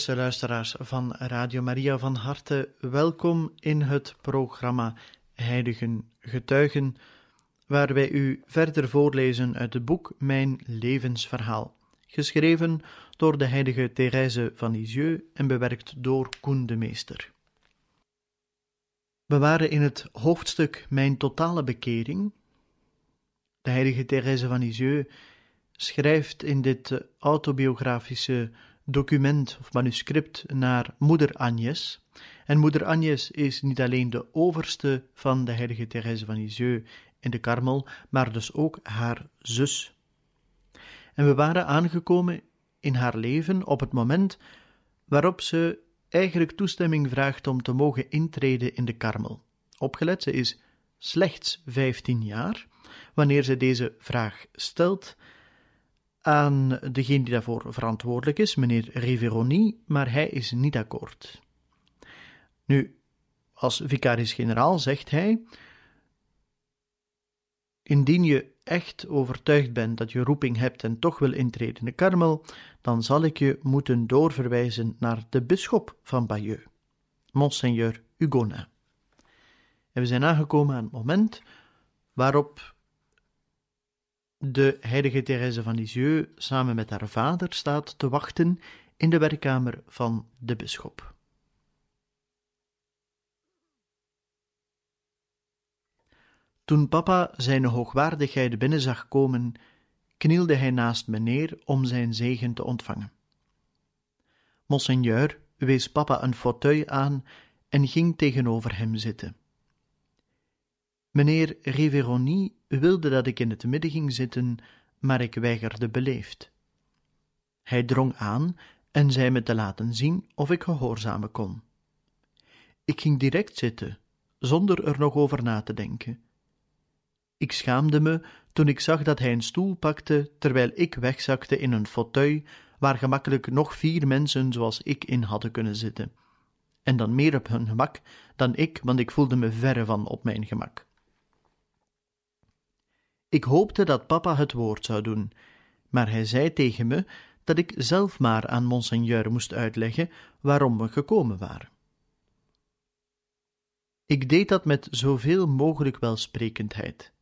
Beste luisteraars van Radio Maria, van harte welkom in het programma Heiligen Getuigen, waar wij u verder voorlezen uit het boek Mijn levensverhaal, geschreven door de heilige Thérèse van Lisieux en bewerkt door Koen de Meester. We waren in het hoofdstuk Mijn totale bekering. De heilige Thérèse van Lisieux schrijft in dit autobiografische document of manuscript naar moeder Agnes. En moeder Agnes is niet alleen de overste van de heilige Thérèse van Lisieux in de Karmel, maar dus ook haar zus. En we waren aangekomen in haar leven op het moment waarop ze eigenlijk toestemming vraagt om te mogen intreden in de Karmel. Opgelet, ze is slechts 15 jaar wanneer ze deze vraag stelt aan degene die daarvoor verantwoordelijk is, meneer Riveroni, maar hij is niet akkoord. Nu, als vicaris-generaal zegt hij: Indien je echt overtuigd bent dat je roeping hebt en toch wil intreden in de Karmel, dan zal ik je moeten doorverwijzen naar de bisschop van Bayeux, Monseigneur Hugonin. En we zijn aangekomen aan het moment waarop de heilige Thérèse van Lisieux samen met haar vader staat te wachten in de werkkamer van de bisschop. Toen papa zijn hoogwaardigheid binnen zag komen, knielde hij naast me neer om zijn zegen te ontvangen. Monseigneur wees papa een fauteuil aan en ging tegenover hem zitten. Meneer Riveroni wilde dat ik in het midden ging zitten, maar ik weigerde beleefd. Hij drong aan en zei me te laten zien of ik gehoorzamen kon. Ik ging direct zitten, zonder er nog over na te denken. Ik schaamde me toen ik zag dat hij een stoel pakte, terwijl ik wegzakte in een fauteuil waar gemakkelijk nog vier mensen zoals ik in hadden kunnen zitten. En dan meer op hun gemak dan ik, want ik voelde me verre van op mijn gemak. Ik hoopte dat papa het woord zou doen, maar hij zei tegen me dat ik zelf maar aan monseigneur moest uitleggen waarom we gekomen waren. Ik deed dat met zoveel mogelijk welsprekendheid.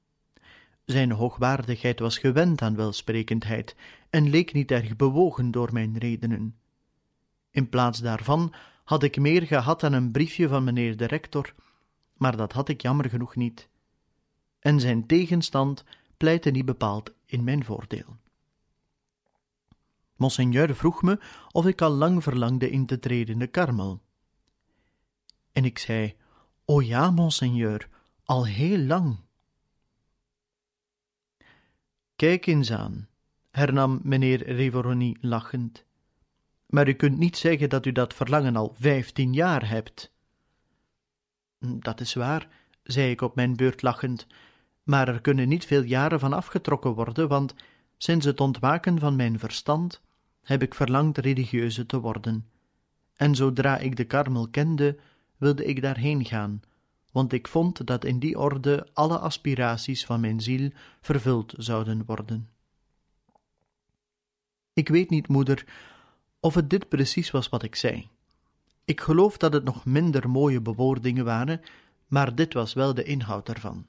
Zijn hoogwaardigheid was gewend aan welsprekendheid en leek niet erg bewogen door mijn redenen. In plaats daarvan had ik meer gehad aan een briefje van meneer de rector, maar dat had ik jammer genoeg niet. En zijn tegenstand pleitte niet bepaald in mijn voordeel. Monseigneur vroeg me of ik al lang verlangde in te treden in de karmel. En ik zei: O ja, monseigneur, al heel lang. Kijk eens aan, hernam meneer Rivoroni lachend. Maar u kunt niet zeggen dat u dat verlangen al vijftien jaar hebt. Dat is waar, zei ik op mijn beurt lachend, maar er kunnen niet veel jaren van afgetrokken worden, want sinds het ontwaken van mijn verstand heb ik verlangd religieuze te worden. En zodra ik de karmel kende, wilde ik daarheen gaan, want ik vond dat in die orde alle aspiraties van mijn ziel vervuld zouden worden. Ik weet niet, moeder, of het dit precies was wat ik zei. Ik geloof dat het nog minder mooie bewoordingen waren, maar dit was wel de inhoud ervan.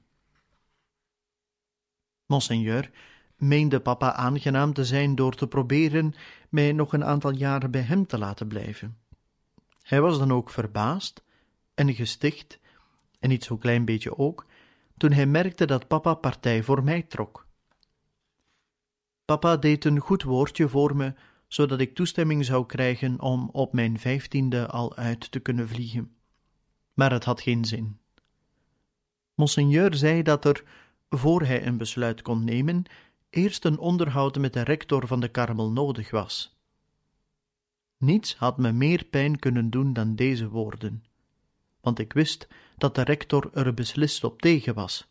Monseigneur meende papa aangenaam te zijn door te proberen mij nog een aantal jaren bij hem te laten blijven. Hij was dan ook verbaasd en gesticht, en niet zo klein beetje ook, toen hij merkte dat papa partij voor mij trok. Papa deed een goed woordje voor me, zodat ik toestemming zou krijgen om op mijn vijftiende al uit te kunnen vliegen. Maar het had geen zin. Monseigneur zei dat er voor hij een besluit kon nemen, eerst een onderhoud met de rector van de Karmel nodig was. Niets had me meer pijn kunnen doen dan deze woorden, want ik wist dat de rector er beslist op tegen was.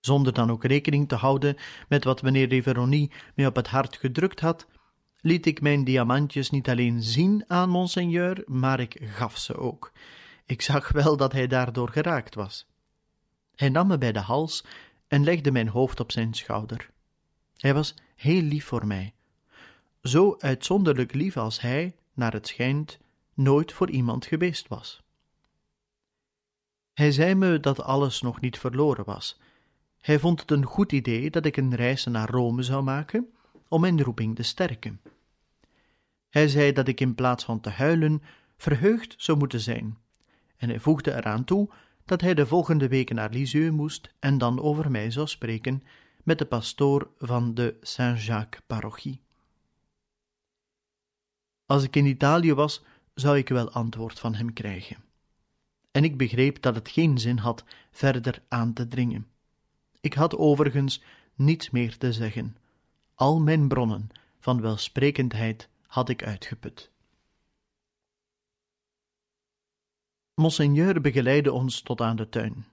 Zonder dan ook rekening te houden met wat meneer de Veronie mij op het hart gedrukt had, liet ik mijn diamantjes niet alleen zien aan monseigneur, maar ik gaf ze ook. Ik zag wel dat hij daardoor geraakt was. Hij nam me bij de hals en legde mijn hoofd op zijn schouder. Hij was heel lief voor mij. Zo uitzonderlijk lief als hij, naar het schijnt, nooit voor iemand geweest was. Hij zei me dat alles nog niet verloren was. Hij vond het een goed idee dat ik een reis naar Rome zou maken om mijn roeping te sterken. Hij zei dat ik in plaats van te huilen verheugd zou moeten zijn, en hij voegde eraan toe dat hij de volgende week naar Lisieux moest en dan over mij zou spreken met de pastoor van de Saint-Jacques-parochie. Als ik in Italië was, zou ik wel antwoord van hem krijgen. En ik begreep dat het geen zin had verder aan te dringen. Ik had overigens niets meer te zeggen. Al mijn bronnen van welsprekendheid had ik uitgeput. Monseigneur begeleidde ons tot aan de tuin.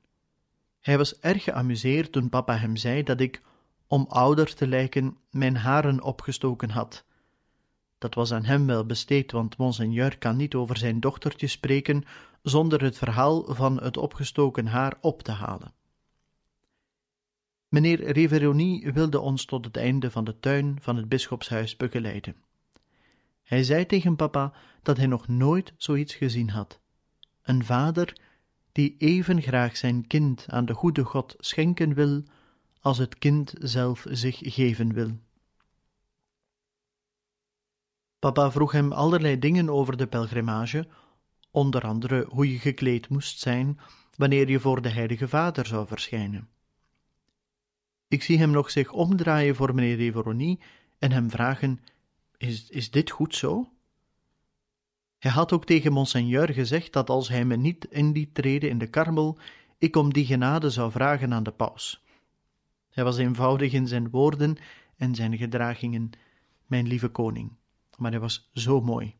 Hij was erg geamuseerd toen papa hem zei dat ik, om ouder te lijken, mijn haren opgestoken had. Dat was aan hem wel besteed, want monseigneur kan niet over zijn dochtertje spreken zonder het verhaal van het opgestoken haar op te halen. Meneer Riveroni wilde ons tot het einde van de tuin van het bisschopshuis begeleiden. Hij zei tegen papa dat hij nog nooit zoiets gezien had. Een vader die even graag zijn kind aan de goede God schenken wil, als het kind zelf zich geven wil. Papa vroeg hem allerlei dingen over de pelgrimage, onder andere hoe je gekleed moest zijn wanneer je voor de Heilige Vader zou verschijnen. Ik zie hem nog zich omdraaien voor meneer Reveronie en hem vragen: is, is dit goed zo? Hij had ook tegen monseigneur gezegd dat als hij me niet in liet treden in de karmel, ik om die genade zou vragen aan de paus. Hij was eenvoudig in zijn woorden en zijn gedragingen, mijn lieve koning, maar hij was zo mooi.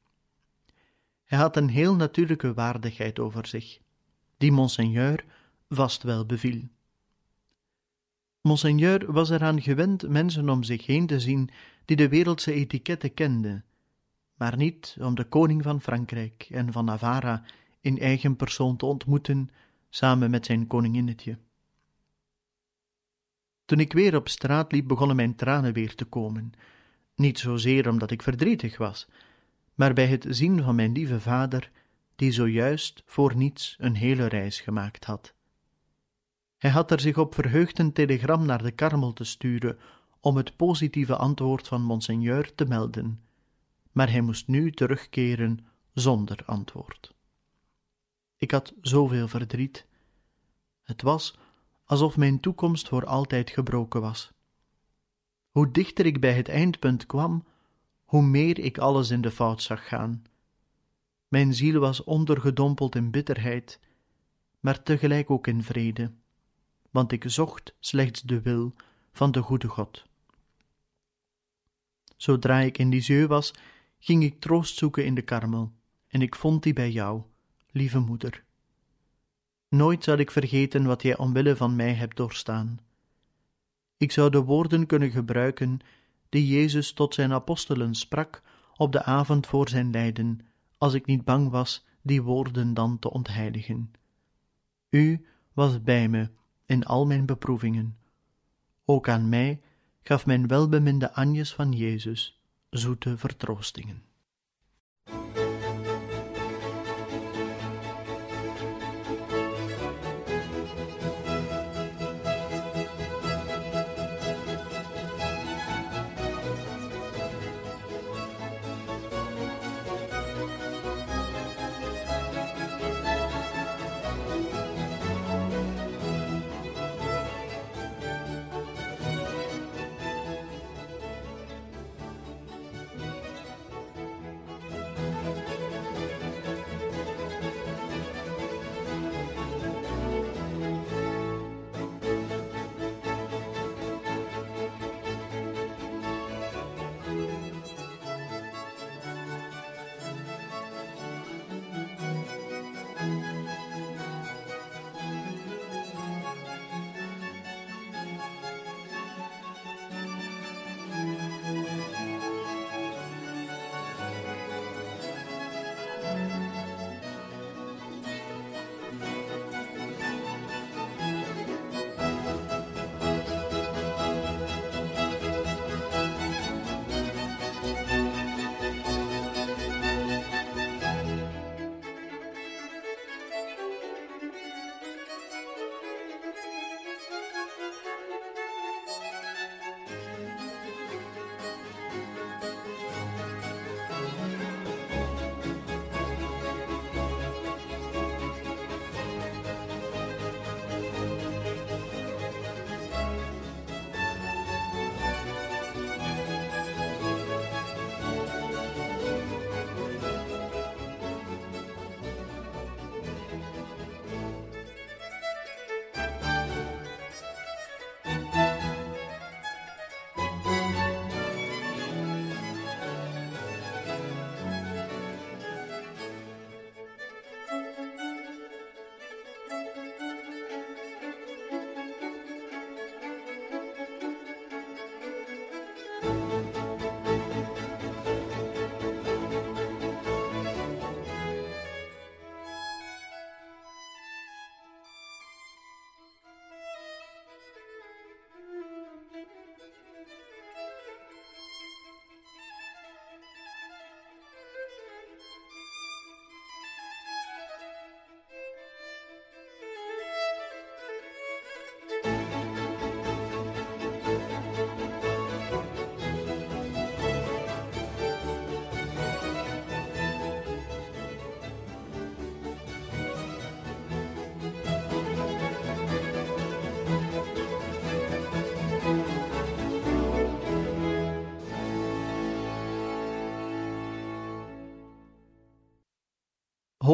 Hij had een heel natuurlijke waardigheid over zich, die monseigneur vast wel beviel. Monseigneur was eraan gewend mensen om zich heen te zien die de wereldse etiketten kenden, maar niet om de koning van Frankrijk en van Navarra in eigen persoon te ontmoeten, samen met zijn koninginnetje. Toen ik weer op straat liep, begonnen mijn tranen weer te komen, niet zozeer omdat ik verdrietig was, maar bij het zien van mijn lieve vader, die zojuist voor niets een hele reis gemaakt had. Hij had er zich op verheugd een telegram naar de Karmel te sturen om het positieve antwoord van monseigneur te melden, maar hij moest nu terugkeren zonder antwoord. Ik had zoveel verdriet. Het was alsof mijn toekomst voor altijd gebroken was. Hoe dichter ik bij het eindpunt kwam, hoe meer ik alles in de fout zag gaan. Mijn ziel was ondergedompeld in bitterheid, maar tegelijk ook in vrede, want ik zocht slechts de wil van de goede God. Zodra ik in Lisieux was, ging ik troost zoeken in de karmel, en ik vond die bij jou, lieve moeder. Nooit zal ik vergeten wat jij omwille van mij hebt doorstaan. Ik zou de woorden kunnen gebruiken die Jezus tot zijn apostelen sprak op de avond voor zijn lijden, als ik niet bang was die woorden dan te ontheiligen. U was bij me in al mijn beproevingen. Ook aan mij gaf mijn welbeminde Anjes van Jezus zoete vertroostingen.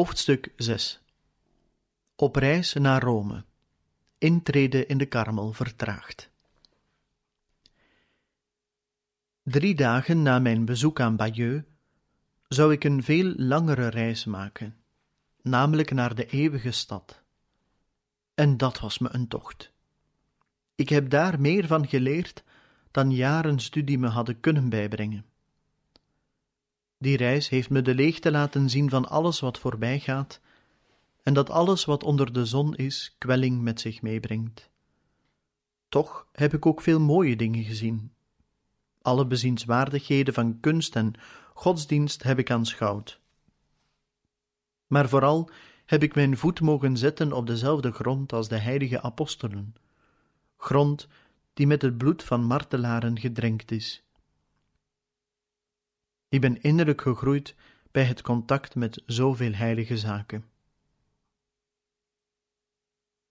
Hoofdstuk 6 Op reis naar Rome. Intrede in de Karmel vertraagd. Drie dagen na mijn bezoek aan Bayeux zou ik een veel langere reis maken, namelijk naar de eeuwige stad. En dat was me een tocht. Ik heb daar meer van geleerd dan jaren studie me hadden kunnen bijbrengen. Die reis heeft me de leegte laten zien van alles wat voorbij gaat, en dat alles wat onder de zon is, kwelling met zich meebrengt. Toch heb ik ook veel mooie dingen gezien. Alle bezienswaardigheden van kunst en godsdienst heb ik aanschouwd. Maar vooral heb ik mijn voet mogen zetten op dezelfde grond als de heilige apostelen, grond die met het bloed van martelaren gedrenkt is. Ik ben innerlijk gegroeid bij het contact met zoveel heilige zaken.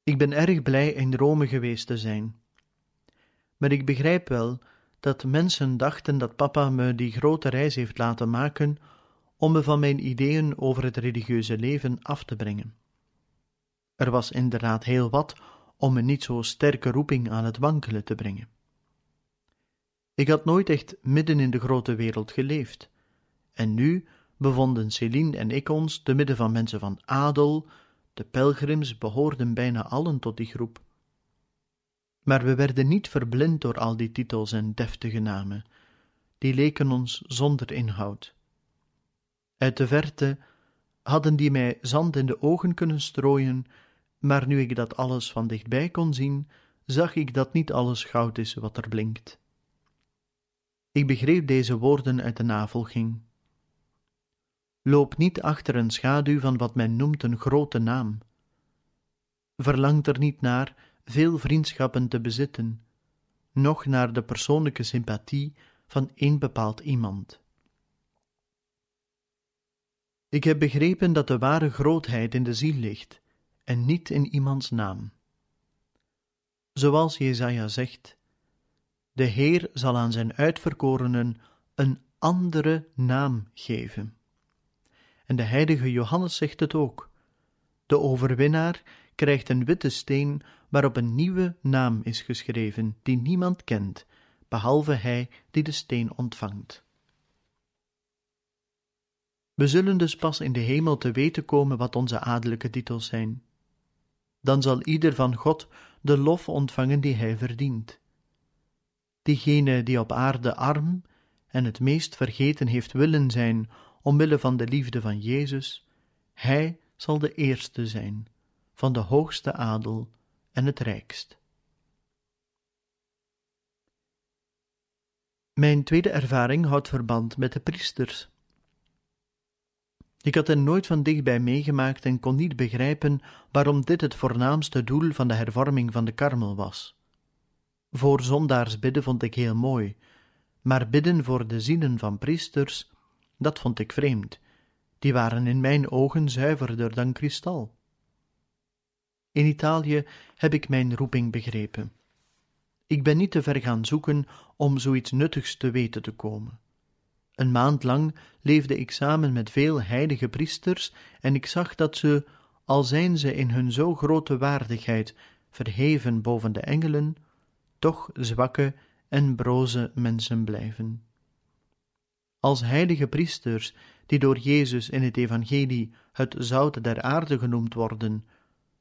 Ik ben erg blij in Rome geweest te zijn. Maar ik begrijp wel dat mensen dachten dat papa me die grote reis heeft laten maken om me van mijn ideeën over het religieuze leven af te brengen. Er was inderdaad heel wat om een niet zo sterke roeping aan het wankelen te brengen. Ik had nooit echt midden in de grote wereld geleefd, en nu bevonden Céline en ik ons te midden van mensen van adel, de pelgrims behoorden bijna allen tot die groep. Maar we werden niet verblind door al die titels en deftige namen, die leken ons zonder inhoud. Uit de verte hadden die mij zand in de ogen kunnen strooien, maar nu ik dat alles van dichtbij kon zien, zag ik dat niet alles goud is wat er blinkt. Ik begreep deze woorden uit de navolging. Loop niet achter een schaduw van wat men noemt een grote naam. Verlangt er niet naar veel vriendschappen te bezitten, noch naar de persoonlijke sympathie van één bepaald iemand. Ik heb begrepen dat de ware grootheid in de ziel ligt en niet in iemands naam. Zoals Jezaja zegt, de Heer zal aan zijn uitverkorenen een andere naam geven. En de heilige Johannes zegt het ook. De overwinnaar krijgt een witte steen waarop een nieuwe naam is geschreven, die niemand kent, behalve hij die de steen ontvangt. We zullen dus pas in de hemel te weten komen wat onze adellijke titels zijn. Dan zal ieder van God de lof ontvangen die hij verdient. Diegene die op aarde arm en het meest vergeten heeft willen zijn omwille van de liefde van Jezus, hij zal de eerste zijn van de hoogste adel en het rijkst. Mijn tweede ervaring houdt verband met de priesters. Ik had hen nooit van dichtbij meegemaakt en kon niet begrijpen waarom dit het voornaamste doel van de hervorming van de karmel was. Voor zondaars bidden vond ik heel mooi, maar bidden voor de zielen van priesters dat vond ik vreemd. Die waren in mijn ogen zuiverder dan kristal. In Italië heb ik mijn roeping begrepen. Ik ben niet te ver gaan zoeken om zoiets nuttigs te weten te komen. Een maand lang leefde ik samen met veel heilige priesters en ik zag dat ze, al zijn ze in hun zo grote waardigheid verheven boven de engelen, toch zwakke en broze mensen blijven als heilige priesters, die door Jezus in het Evangelie het zout der aarde genoemd worden,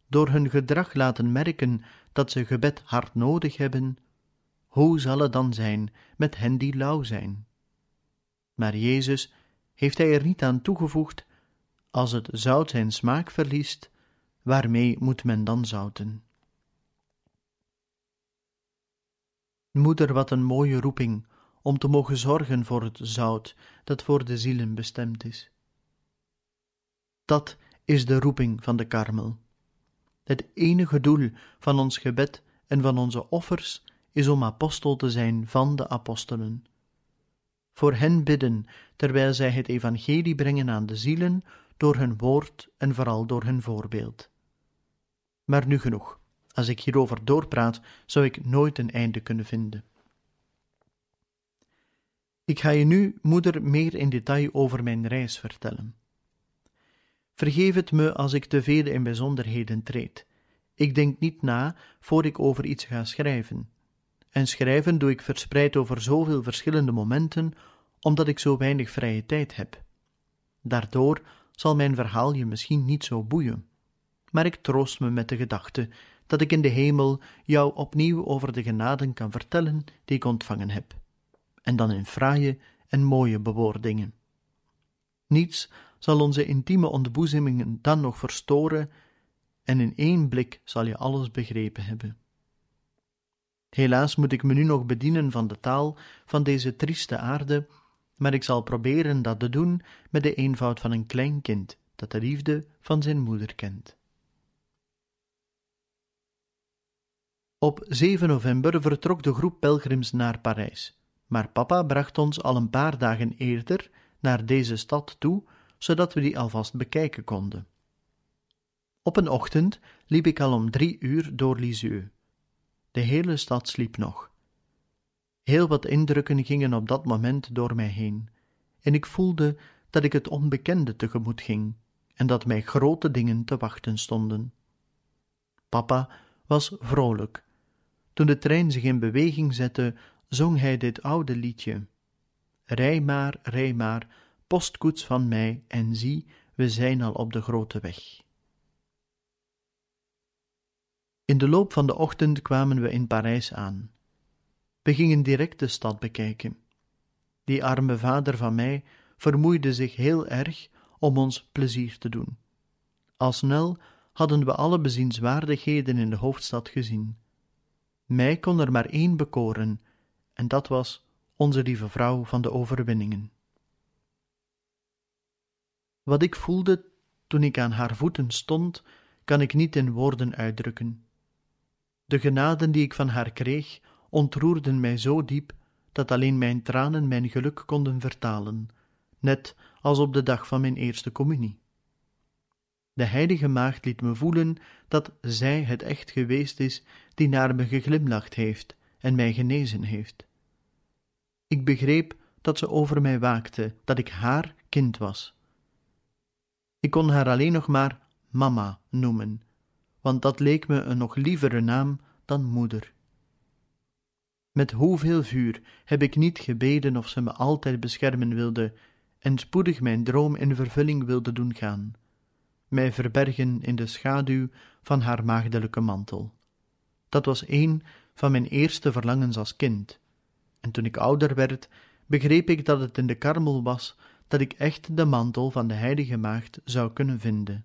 door hun gedrag laten merken dat ze gebed hard nodig hebben, hoe zal het dan zijn met hen die lauw zijn? Maar Jezus heeft hij er niet aan toegevoegd, als het zout zijn smaak verliest, waarmee moet men dan zouten? Moeder, wat een mooie roeping om te mogen zorgen voor het zout dat voor de zielen bestemd is. Dat is de roeping van de karmel. Het enige doel van ons gebed en van onze offers is om apostel te zijn van de apostelen. Voor hen bidden, terwijl zij het evangelie brengen aan de zielen, door hun woord en vooral door hun voorbeeld. Maar nu genoeg. Als ik hierover doorpraat, zou ik nooit een einde kunnen vinden. Ik ga je nu, moeder, meer in detail over mijn reis vertellen. Vergeef het me als ik te veel in bijzonderheden treed. Ik denk niet na voor ik over iets ga schrijven. En schrijven doe ik verspreid over zoveel verschillende momenten, omdat ik zo weinig vrije tijd heb. Daardoor zal mijn verhaal je misschien niet zo boeien. Maar ik troost me met de gedachte dat ik in de hemel jou opnieuw over de genaden kan vertellen die ik ontvangen heb, en dan in fraaie en mooie bewoordingen. Niets zal onze intieme ontboezemingen dan nog verstoren, en in één blik zal je alles begrepen hebben. Helaas moet ik me nu nog bedienen van de taal van deze trieste aarde, maar ik zal proberen dat te doen met de eenvoud van een klein kind dat de liefde van zijn moeder kent. Op 7 november vertrok de groep pelgrims naar Parijs, maar papa bracht ons al een paar dagen eerder naar deze stad toe, zodat we die alvast bekijken konden. Op een ochtend liep ik al om drie uur door Lisieux. De hele stad sliep nog. Heel wat indrukken gingen op dat moment door mij heen, en ik voelde dat ik het onbekende tegemoet ging en dat mij grote dingen te wachten stonden. Papa was vrolijk. Toen de trein zich in beweging zette, zong hij dit oude liedje: Rij maar, rij maar, postkoets van mij, en zie, we zijn al op de grote weg. In de loop van de ochtend kwamen we in Parijs aan. We gingen direct de stad bekijken. Die arme vader van mij vermoeide zich heel erg om ons plezier te doen. Al snel hadden we alle bezienswaardigheden in de hoofdstad gezien. Mij kon er maar één bekoren, en dat was onze lieve vrouw van de overwinningen. Wat ik voelde toen ik aan haar voeten stond, kan ik niet in woorden uitdrukken. De genaden die ik van haar kreeg, ontroerden mij zo diep dat alleen mijn tranen mijn geluk konden vertalen, net als op de dag van mijn eerste communie. De heilige maagd liet me voelen dat zij het echt geweest is die naar me geglimlacht heeft en mij genezen heeft. Ik begreep dat ze over mij waakte, dat ik haar kind was. Ik kon haar alleen nog maar mama noemen, want dat leek me een nog lievere naam dan moeder. Met hoeveel vuur heb ik niet gebeden of ze me altijd beschermen wilde en spoedig mijn droom in vervulling wilde doen gaan, mij verbergen in de schaduw van haar maagdelijke mantel. Dat was een van mijn eerste verlangens als kind, en toen ik ouder werd, begreep ik dat het in de karmel was dat ik echt de mantel van de heilige maagd zou kunnen vinden.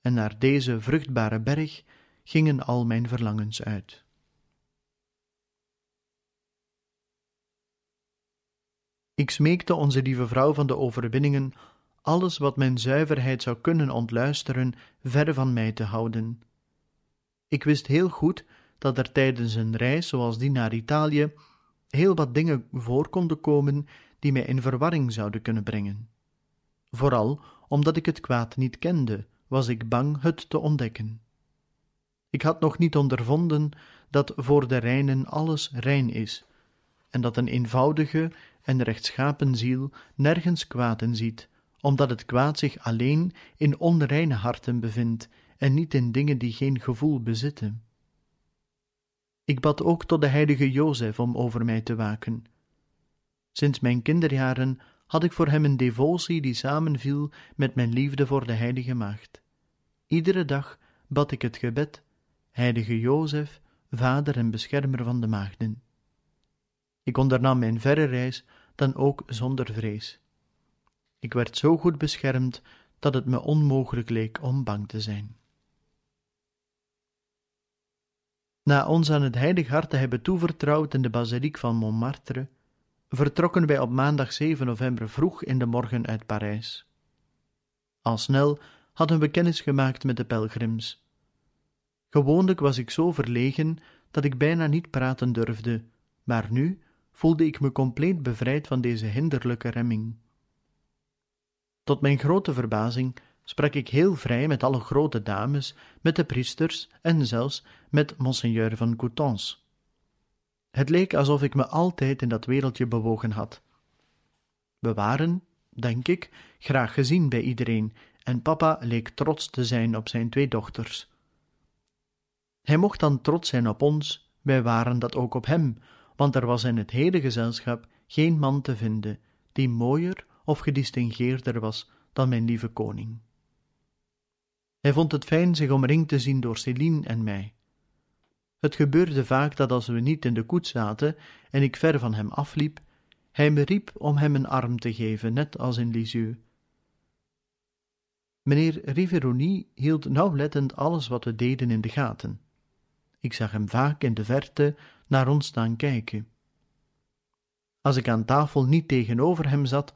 En naar deze vruchtbare berg gingen al mijn verlangens uit. Ik smeekte onze lieve vrouw van de overwinningen alles wat mijn zuiverheid zou kunnen ontluisteren, ver van mij te houden. Ik wist heel goed dat er tijdens een reis zoals die naar Italië heel wat dingen voor konden komen die mij in verwarring zouden kunnen brengen. Vooral omdat ik het kwaad niet kende, was ik bang het te ontdekken. Ik had nog niet ondervonden dat voor de reinen alles rein is, en dat een eenvoudige en rechtschapen ziel nergens kwaad in ziet, omdat het kwaad zich alleen in onreine harten bevindt en niet in dingen die geen gevoel bezitten. Ik bad ook tot de heilige Jozef om over mij te waken. Sinds mijn kinderjaren had ik voor hem een devotie die samenviel met mijn liefde voor de heilige maagd. Iedere dag bad ik het gebed heilige Jozef, vader en beschermer van de maagden. Ik ondernam mijn verre reis dan ook zonder vrees. Ik werd zo goed beschermd dat het me onmogelijk leek om bang te zijn. Na ons aan het heilig hart te hebben toevertrouwd in de basiliek van Montmartre, vertrokken wij op maandag 7 november vroeg in de morgen uit Parijs. Al snel hadden we kennis gemaakt met de pelgrims. Gewoonlijk was ik zo verlegen dat ik bijna niet praten durfde, maar nu voelde ik me compleet bevrijd van deze hinderlijke remming. Tot mijn grote verbazing sprak ik heel vrij met alle grote dames, met de priesters en zelfs met monseigneur van Coutances. Het leek alsof ik me altijd in dat wereldje bewogen had. We waren, denk ik, graag gezien bij iedereen en papa leek trots te zijn op zijn twee dochters. Hij mocht dan trots zijn op ons, wij waren dat ook op hem, want er was in het hele gezelschap geen man te vinden die mooier of gedistingeerder was dan mijn lieve koning. Hij vond het fijn zich omringd te zien door Céline en mij. Het gebeurde vaak dat als we niet in de koets zaten en ik ver van hem afliep, hij me riep om hem een arm te geven, net als in Lisieux. Meneer Riveroni hield nauwlettend alles wat we deden in de gaten. Ik zag hem vaak in de verte naar ons staan kijken. Als ik aan tafel niet tegenover hem zat,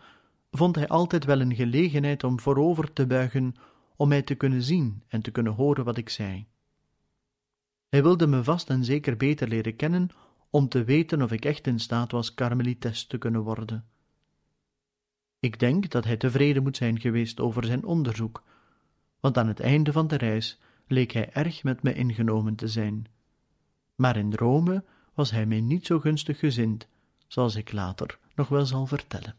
vond hij altijd wel een gelegenheid om voorover te buigen om mij te kunnen zien en te kunnen horen wat ik zei. Hij wilde me vast en zeker beter leren kennen om te weten of ik echt in staat was karmelites te kunnen worden. Ik denk dat hij tevreden moet zijn geweest over zijn onderzoek, want aan het einde van de reis leek hij erg met me ingenomen te zijn. Maar in Rome was hij mij niet zo gunstig gezind, zoals ik later nog wel zal vertellen.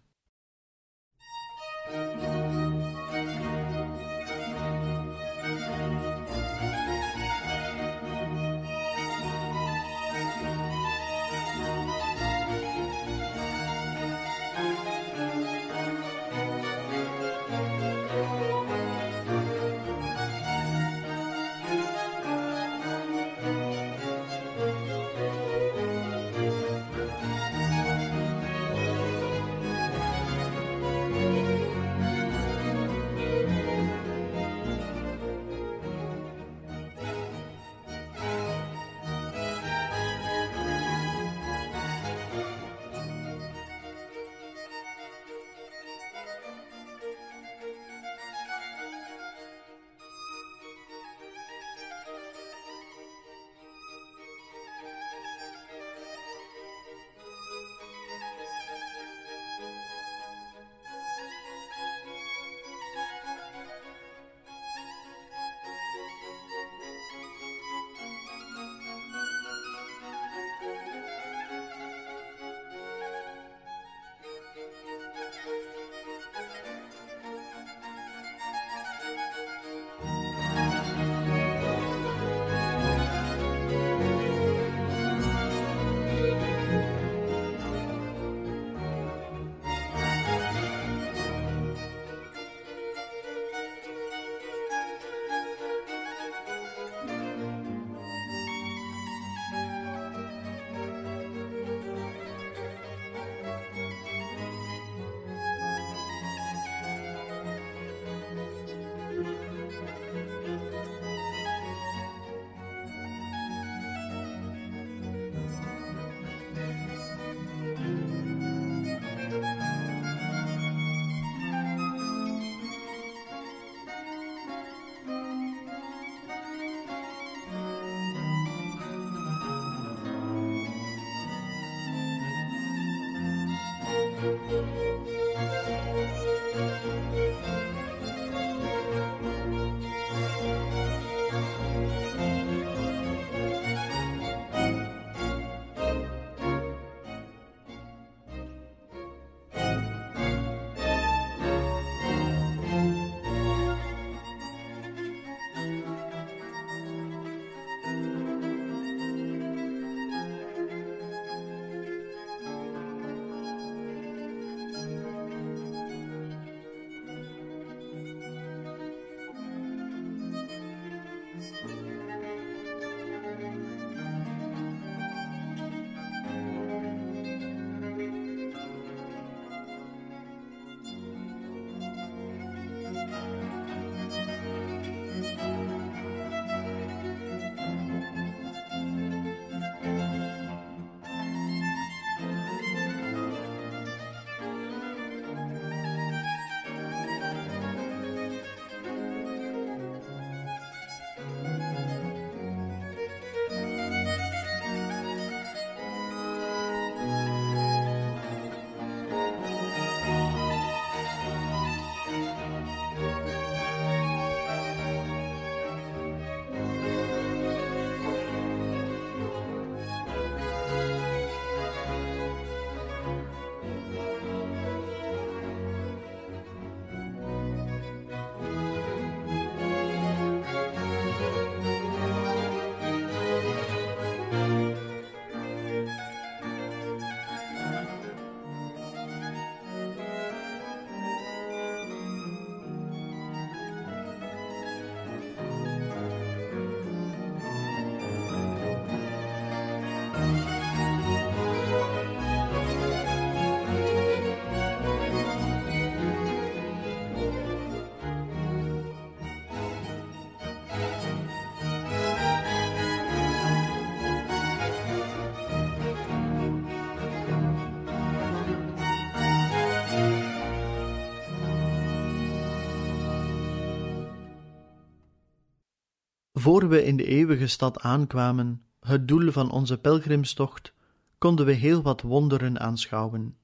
Voor we in de eeuwige stad aankwamen, het doel van onze pelgrimstocht, konden we heel wat wonderen aanschouwen.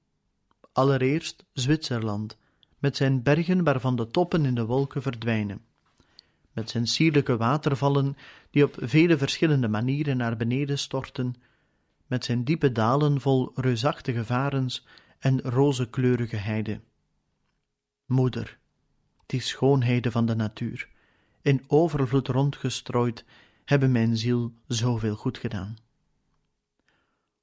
Allereerst Zwitserland, met zijn bergen waarvan de toppen in de wolken verdwijnen, met zijn sierlijke watervallen die op vele verschillende manieren naar beneden storten, met zijn diepe dalen vol reusachtige varens en rozekleurige heide. Moeder, die schoonheden van de natuur, in overvloed rondgestrooid, hebben mijn ziel zoveel goed gedaan.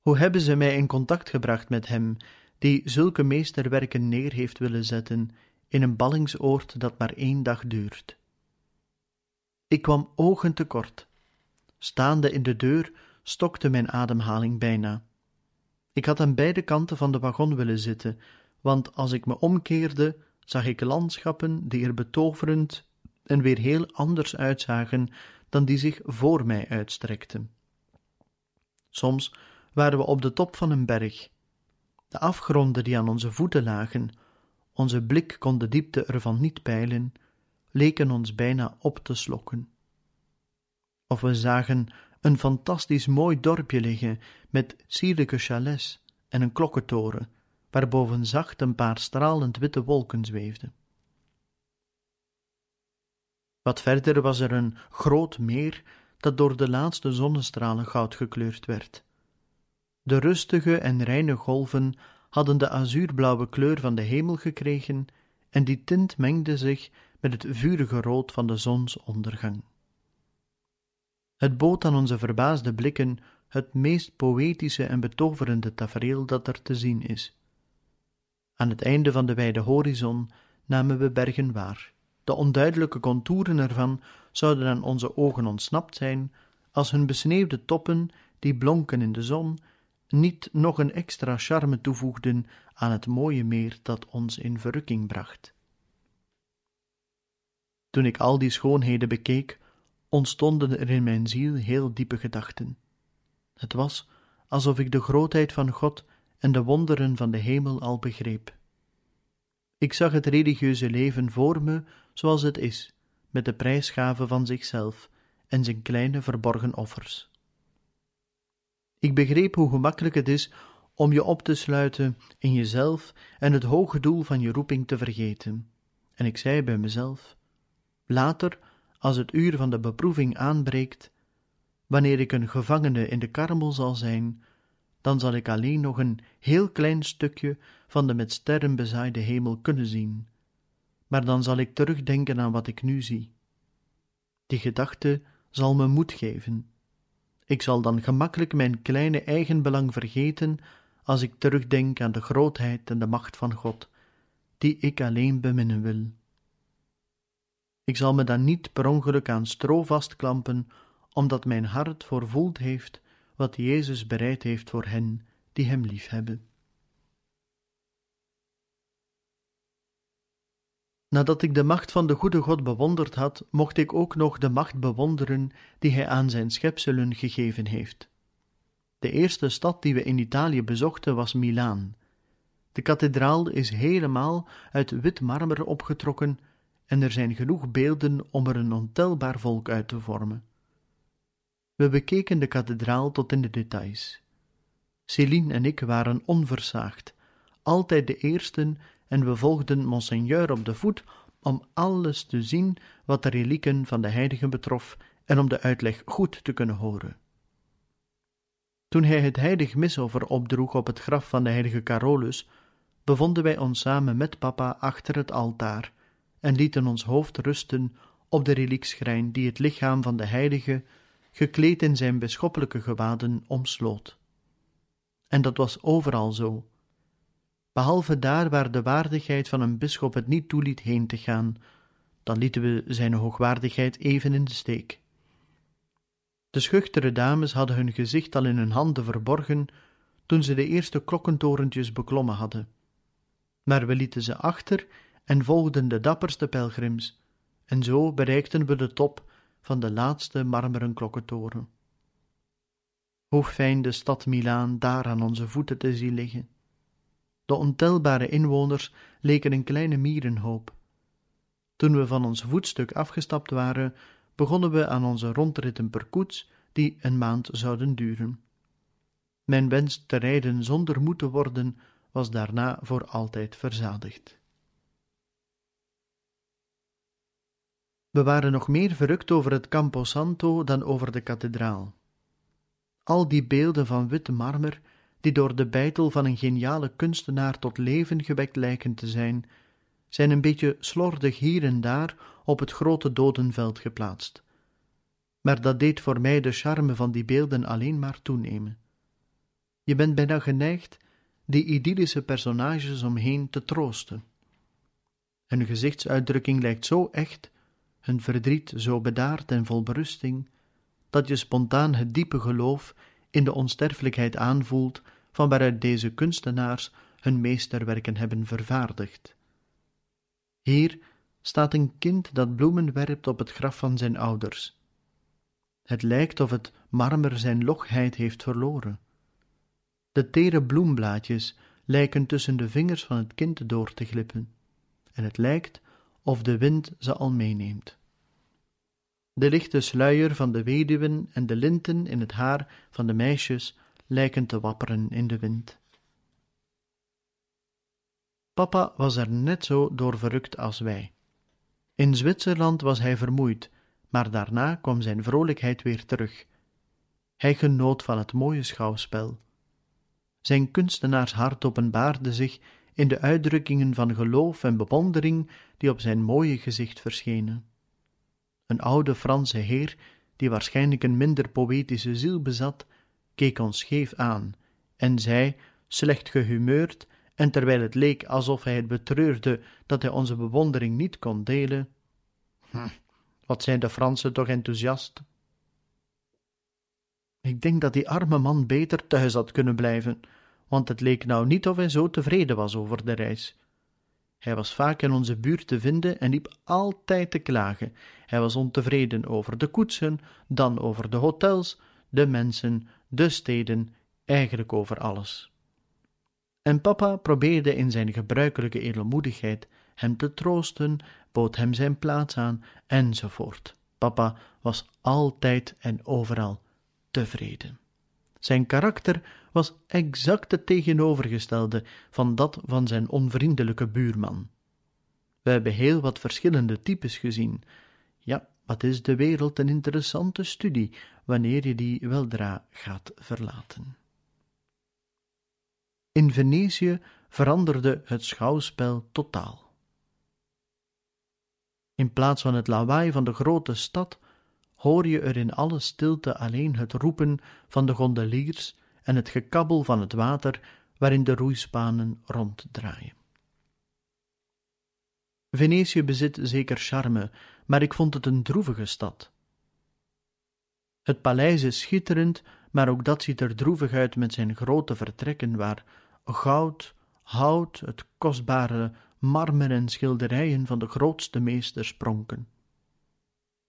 Hoe hebben ze mij in contact gebracht met hem, die zulke meesterwerken neer heeft willen zetten in een ballingsoord dat maar één dag duurt? Ik kwam ogen tekort. Staande in de deur stokte mijn ademhaling bijna. Ik had aan beide kanten van de wagon willen zitten, want als ik me omkeerde, zag ik landschappen die er betoverend en weer heel anders uitzagen dan die zich voor mij uitstrekten. Soms waren we op de top van een berg. De afgronden die aan onze voeten lagen, onze blik kon de diepte ervan niet peilen, leken ons bijna op te slokken. Of we zagen een fantastisch mooi dorpje liggen met sierlijke chalets en een klokkentoren, waarboven zacht een paar stralend witte wolken zweefden. Wat verder was er een groot meer dat door de laatste zonnestralen goud gekleurd werd. De rustige en reine golven hadden de azuurblauwe kleur van de hemel gekregen en die tint mengde zich met het vurige rood van de zonsondergang. Het bood aan onze verbaasde blikken het meest poëtische en betoverende tafereel dat er te zien is. Aan het einde van de wijde horizon namen we bergen waar. De onduidelijke contouren ervan zouden aan onze ogen ontsnapt zijn, als hun besneeuwde toppen, die blonken in de zon, niet nog een extra charme toevoegden aan het mooie meer dat ons in verrukking bracht. Toen ik al die schoonheden bekeek, ontstonden er in mijn ziel heel diepe gedachten. Het was alsof ik de grootheid van God en de wonderen van de hemel al begreep. Ik zag het religieuze leven voor me zoals het is, met de prijsgave van zichzelf en zijn kleine verborgen offers. Ik begreep hoe gemakkelijk het is om je op te sluiten in jezelf en het hoge doel van je roeping te vergeten. En ik zei bij mezelf: Later, als het uur van de beproeving aanbreekt, wanneer ik een gevangene in de karmel zal zijn, dan zal ik alleen nog een heel klein stukje van de met sterren bezaaide hemel kunnen zien. Maar dan zal ik terugdenken aan wat ik nu zie. Die gedachte zal me moed geven. Ik zal dan gemakkelijk mijn kleine eigenbelang vergeten als ik terugdenk aan de grootheid en de macht van God, die ik alleen beminnen wil. Ik zal me dan niet per ongeluk aan stro vastklampen, omdat mijn hart voorvoeld heeft wat Jezus bereid heeft voor hen die Hem liefhebben. Nadat ik de macht van de goede God bewonderd had, mocht ik ook nog de macht bewonderen die Hij aan zijn schepselen gegeven heeft. De eerste stad die we in Italië bezochten was Milaan. De kathedraal is helemaal uit wit marmer opgetrokken en er zijn genoeg beelden om er een ontelbaar volk uit te vormen. We bekeken de kathedraal tot in de details. Céline en ik waren onversaagd, altijd de eersten, en we volgden monseigneur op de voet om alles te zien wat de relieken van de heiligen betrof en om de uitleg goed te kunnen horen. Toen hij het heilig misoffer opdroeg op het graf van de heilige Carolus, bevonden wij ons samen met papa achter het altaar en lieten ons hoofd rusten op de reliekschrijn die het lichaam van de heilige gekleed in zijn bisschoppelijke gewaden, omsloot. En dat was overal zo. Behalve daar waar de waardigheid van een bisschop het niet toeliet heen te gaan, dan lieten we zijn hoogwaardigheid even in de steek. De schuchtere dames hadden hun gezicht al in hun handen verborgen toen ze de eerste klokkentorentjes beklommen hadden. Maar we lieten ze achter en volgden de dapperste pelgrims, en zo bereikten we de top van de laatste marmeren klokkentoren. Hoe fijn de stad Milaan daar aan onze voeten te zien liggen. De ontelbare inwoners leken een kleine mierenhoop. Toen we van ons voetstuk afgestapt waren, begonnen we aan onze rondritten per koets, die een maand zouden duren. Mijn wens te rijden zonder moe te worden was daarna voor altijd verzadigd. We waren nog meer verrukt over het Campo Santo dan over de kathedraal. Al die beelden van witte marmer, die door de bijtel van een geniale kunstenaar tot leven gewekt lijken te zijn, zijn een beetje slordig hier en daar op het grote dodenveld geplaatst. Maar dat deed voor mij de charme van die beelden alleen maar toenemen. Je bent bijna geneigd die idyllische personages omheen te troosten. Hun gezichtsuitdrukking lijkt zo echt, hun verdriet zo bedaard en vol berusting, dat je spontaan het diepe geloof in de onsterfelijkheid aanvoelt van waaruit deze kunstenaars hun meesterwerken hebben vervaardigd. Hier staat een kind dat bloemen werpt op het graf van zijn ouders. Het lijkt of het marmer zijn logheid heeft verloren. De tere bloemblaadjes lijken tussen de vingers van het kind door te glippen, en het lijkt of de wind ze al meeneemt. De lichte sluier van de weduwen en de linten in het haar van de meisjes lijken te wapperen in de wind. Papa was er net zo door verrukt als wij. In Zwitserland was hij vermoeid, maar daarna kwam zijn vrolijkheid weer terug. Hij genoot van het mooie schouwspel. Zijn kunstenaarshart openbaarde zich in de uitdrukkingen van geloof en bewondering die op zijn mooie gezicht verschenen. Een oude Franse heer, die waarschijnlijk een minder poëtische ziel bezat, keek ons scheef aan en zei, slecht gehumeurd, en terwijl het leek alsof hij het betreurde dat hij onze bewondering niet kon delen: hm, Wat zijn de Fransen toch enthousiast? Ik denk dat die arme man beter thuis had kunnen blijven, want het leek nou niet of hij zo tevreden was over de reis. Hij was vaak in onze buurt te vinden en liep altijd te klagen. Hij was ontevreden over de koetsen, dan over de hotels, de mensen, de steden, eigenlijk over alles. En papa probeerde in zijn gebruikelijke edelmoedigheid hem te troosten, bood hem zijn plaats aan, enzovoort. Papa was altijd en overal tevreden. Zijn karakter was exact het tegenovergestelde van dat van zijn onvriendelijke buurman. We hebben heel wat verschillende types gezien. Ja, wat is de wereld een interessante studie wanneer je die weldra gaat verlaten. In Venetië veranderde het schouwspel totaal. In plaats van het lawaai van de grote stad hoor je er in alle stilte alleen het roepen van de gondeliers en het gekabbel van het water waarin de roeispanen ronddraaien. Venetië bezit zeker charme, maar ik vond het een droevige stad. Het paleis is schitterend, maar ook dat ziet er droevig uit met zijn grote vertrekken waar goud, hout, het kostbare marmer en schilderijen van de grootste meesters pronken.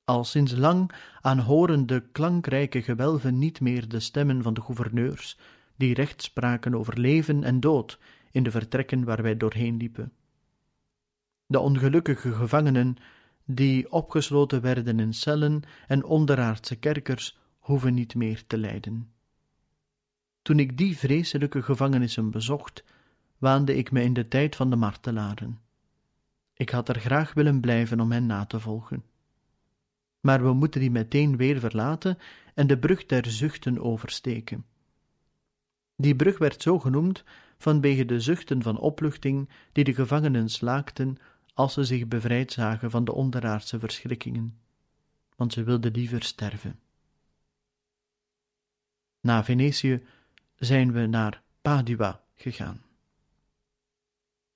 Al sinds lang aanhoren de klankrijke gewelven niet meer de stemmen van de gouverneurs, die recht spraken over leven en dood in de vertrekken waar wij doorheen liepen. De ongelukkige gevangenen, die opgesloten werden in cellen en onderaardse kerkers, hoeven niet meer te lijden. Toen ik die vreselijke gevangenissen bezocht, waande ik me in de tijd van de martelaren. Ik had er graag willen blijven om hen na te volgen maar we moeten die meteen weer verlaten en de brug der zuchten oversteken. Die brug werd zo genoemd vanwege de zuchten van opluchting die de gevangenen slaakten als ze zich bevrijd zagen van de onderaardse verschrikkingen, want ze wilden liever sterven. Na Venetië zijn we naar Padua gegaan.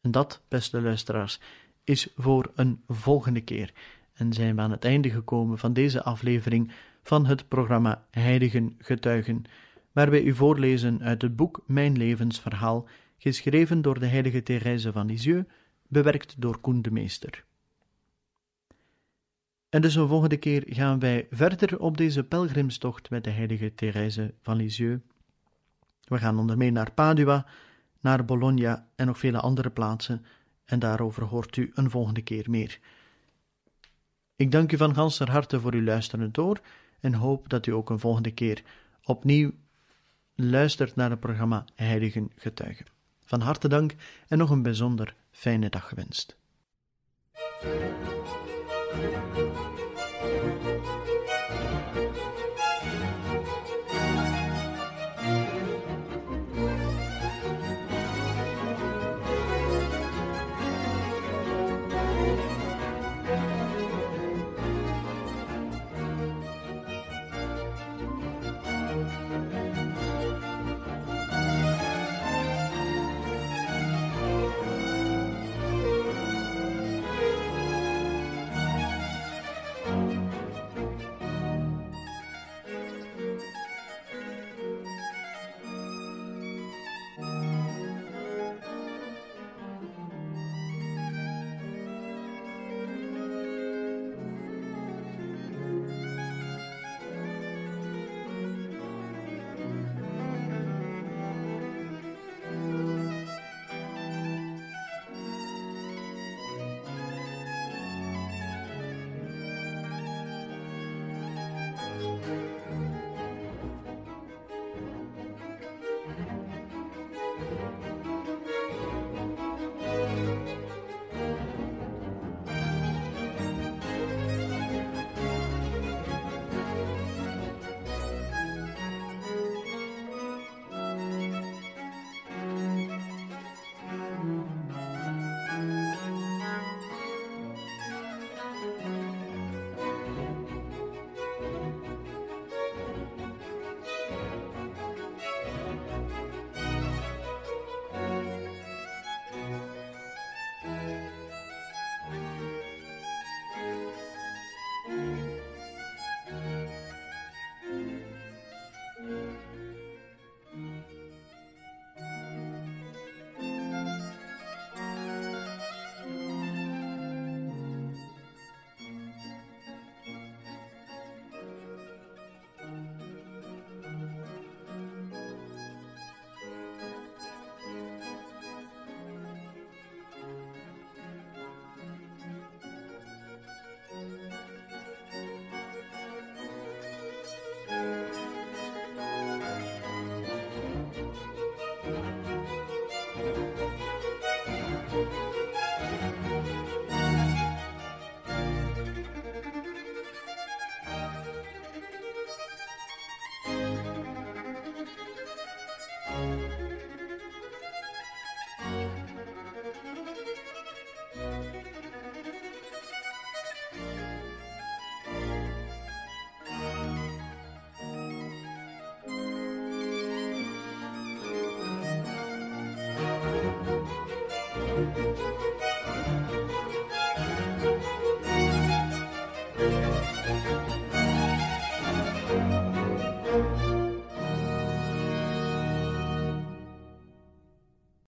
En dat, beste luisteraars, is voor een volgende keer en zijn we aan het einde gekomen van deze aflevering van het programma Heiligen Getuigen, waar wij u voorlezen uit het boek Mijn levensverhaal, geschreven door de heilige Thérèse van Lisieux, bewerkt door Koen de Meester. En dus een volgende keer gaan wij verder op deze pelgrimstocht met de heilige Thérèse van Lisieux. We gaan onder meer naar Padua, naar Bologna en nog vele andere plaatsen, en daarover hoort u een volgende keer meer. Ik dank u van ganser harte voor uw luisteren door en hoop dat u ook een volgende keer opnieuw luistert naar het programma Heiligen Getuigen. Van harte dank en nog een bijzonder fijne dag gewenst.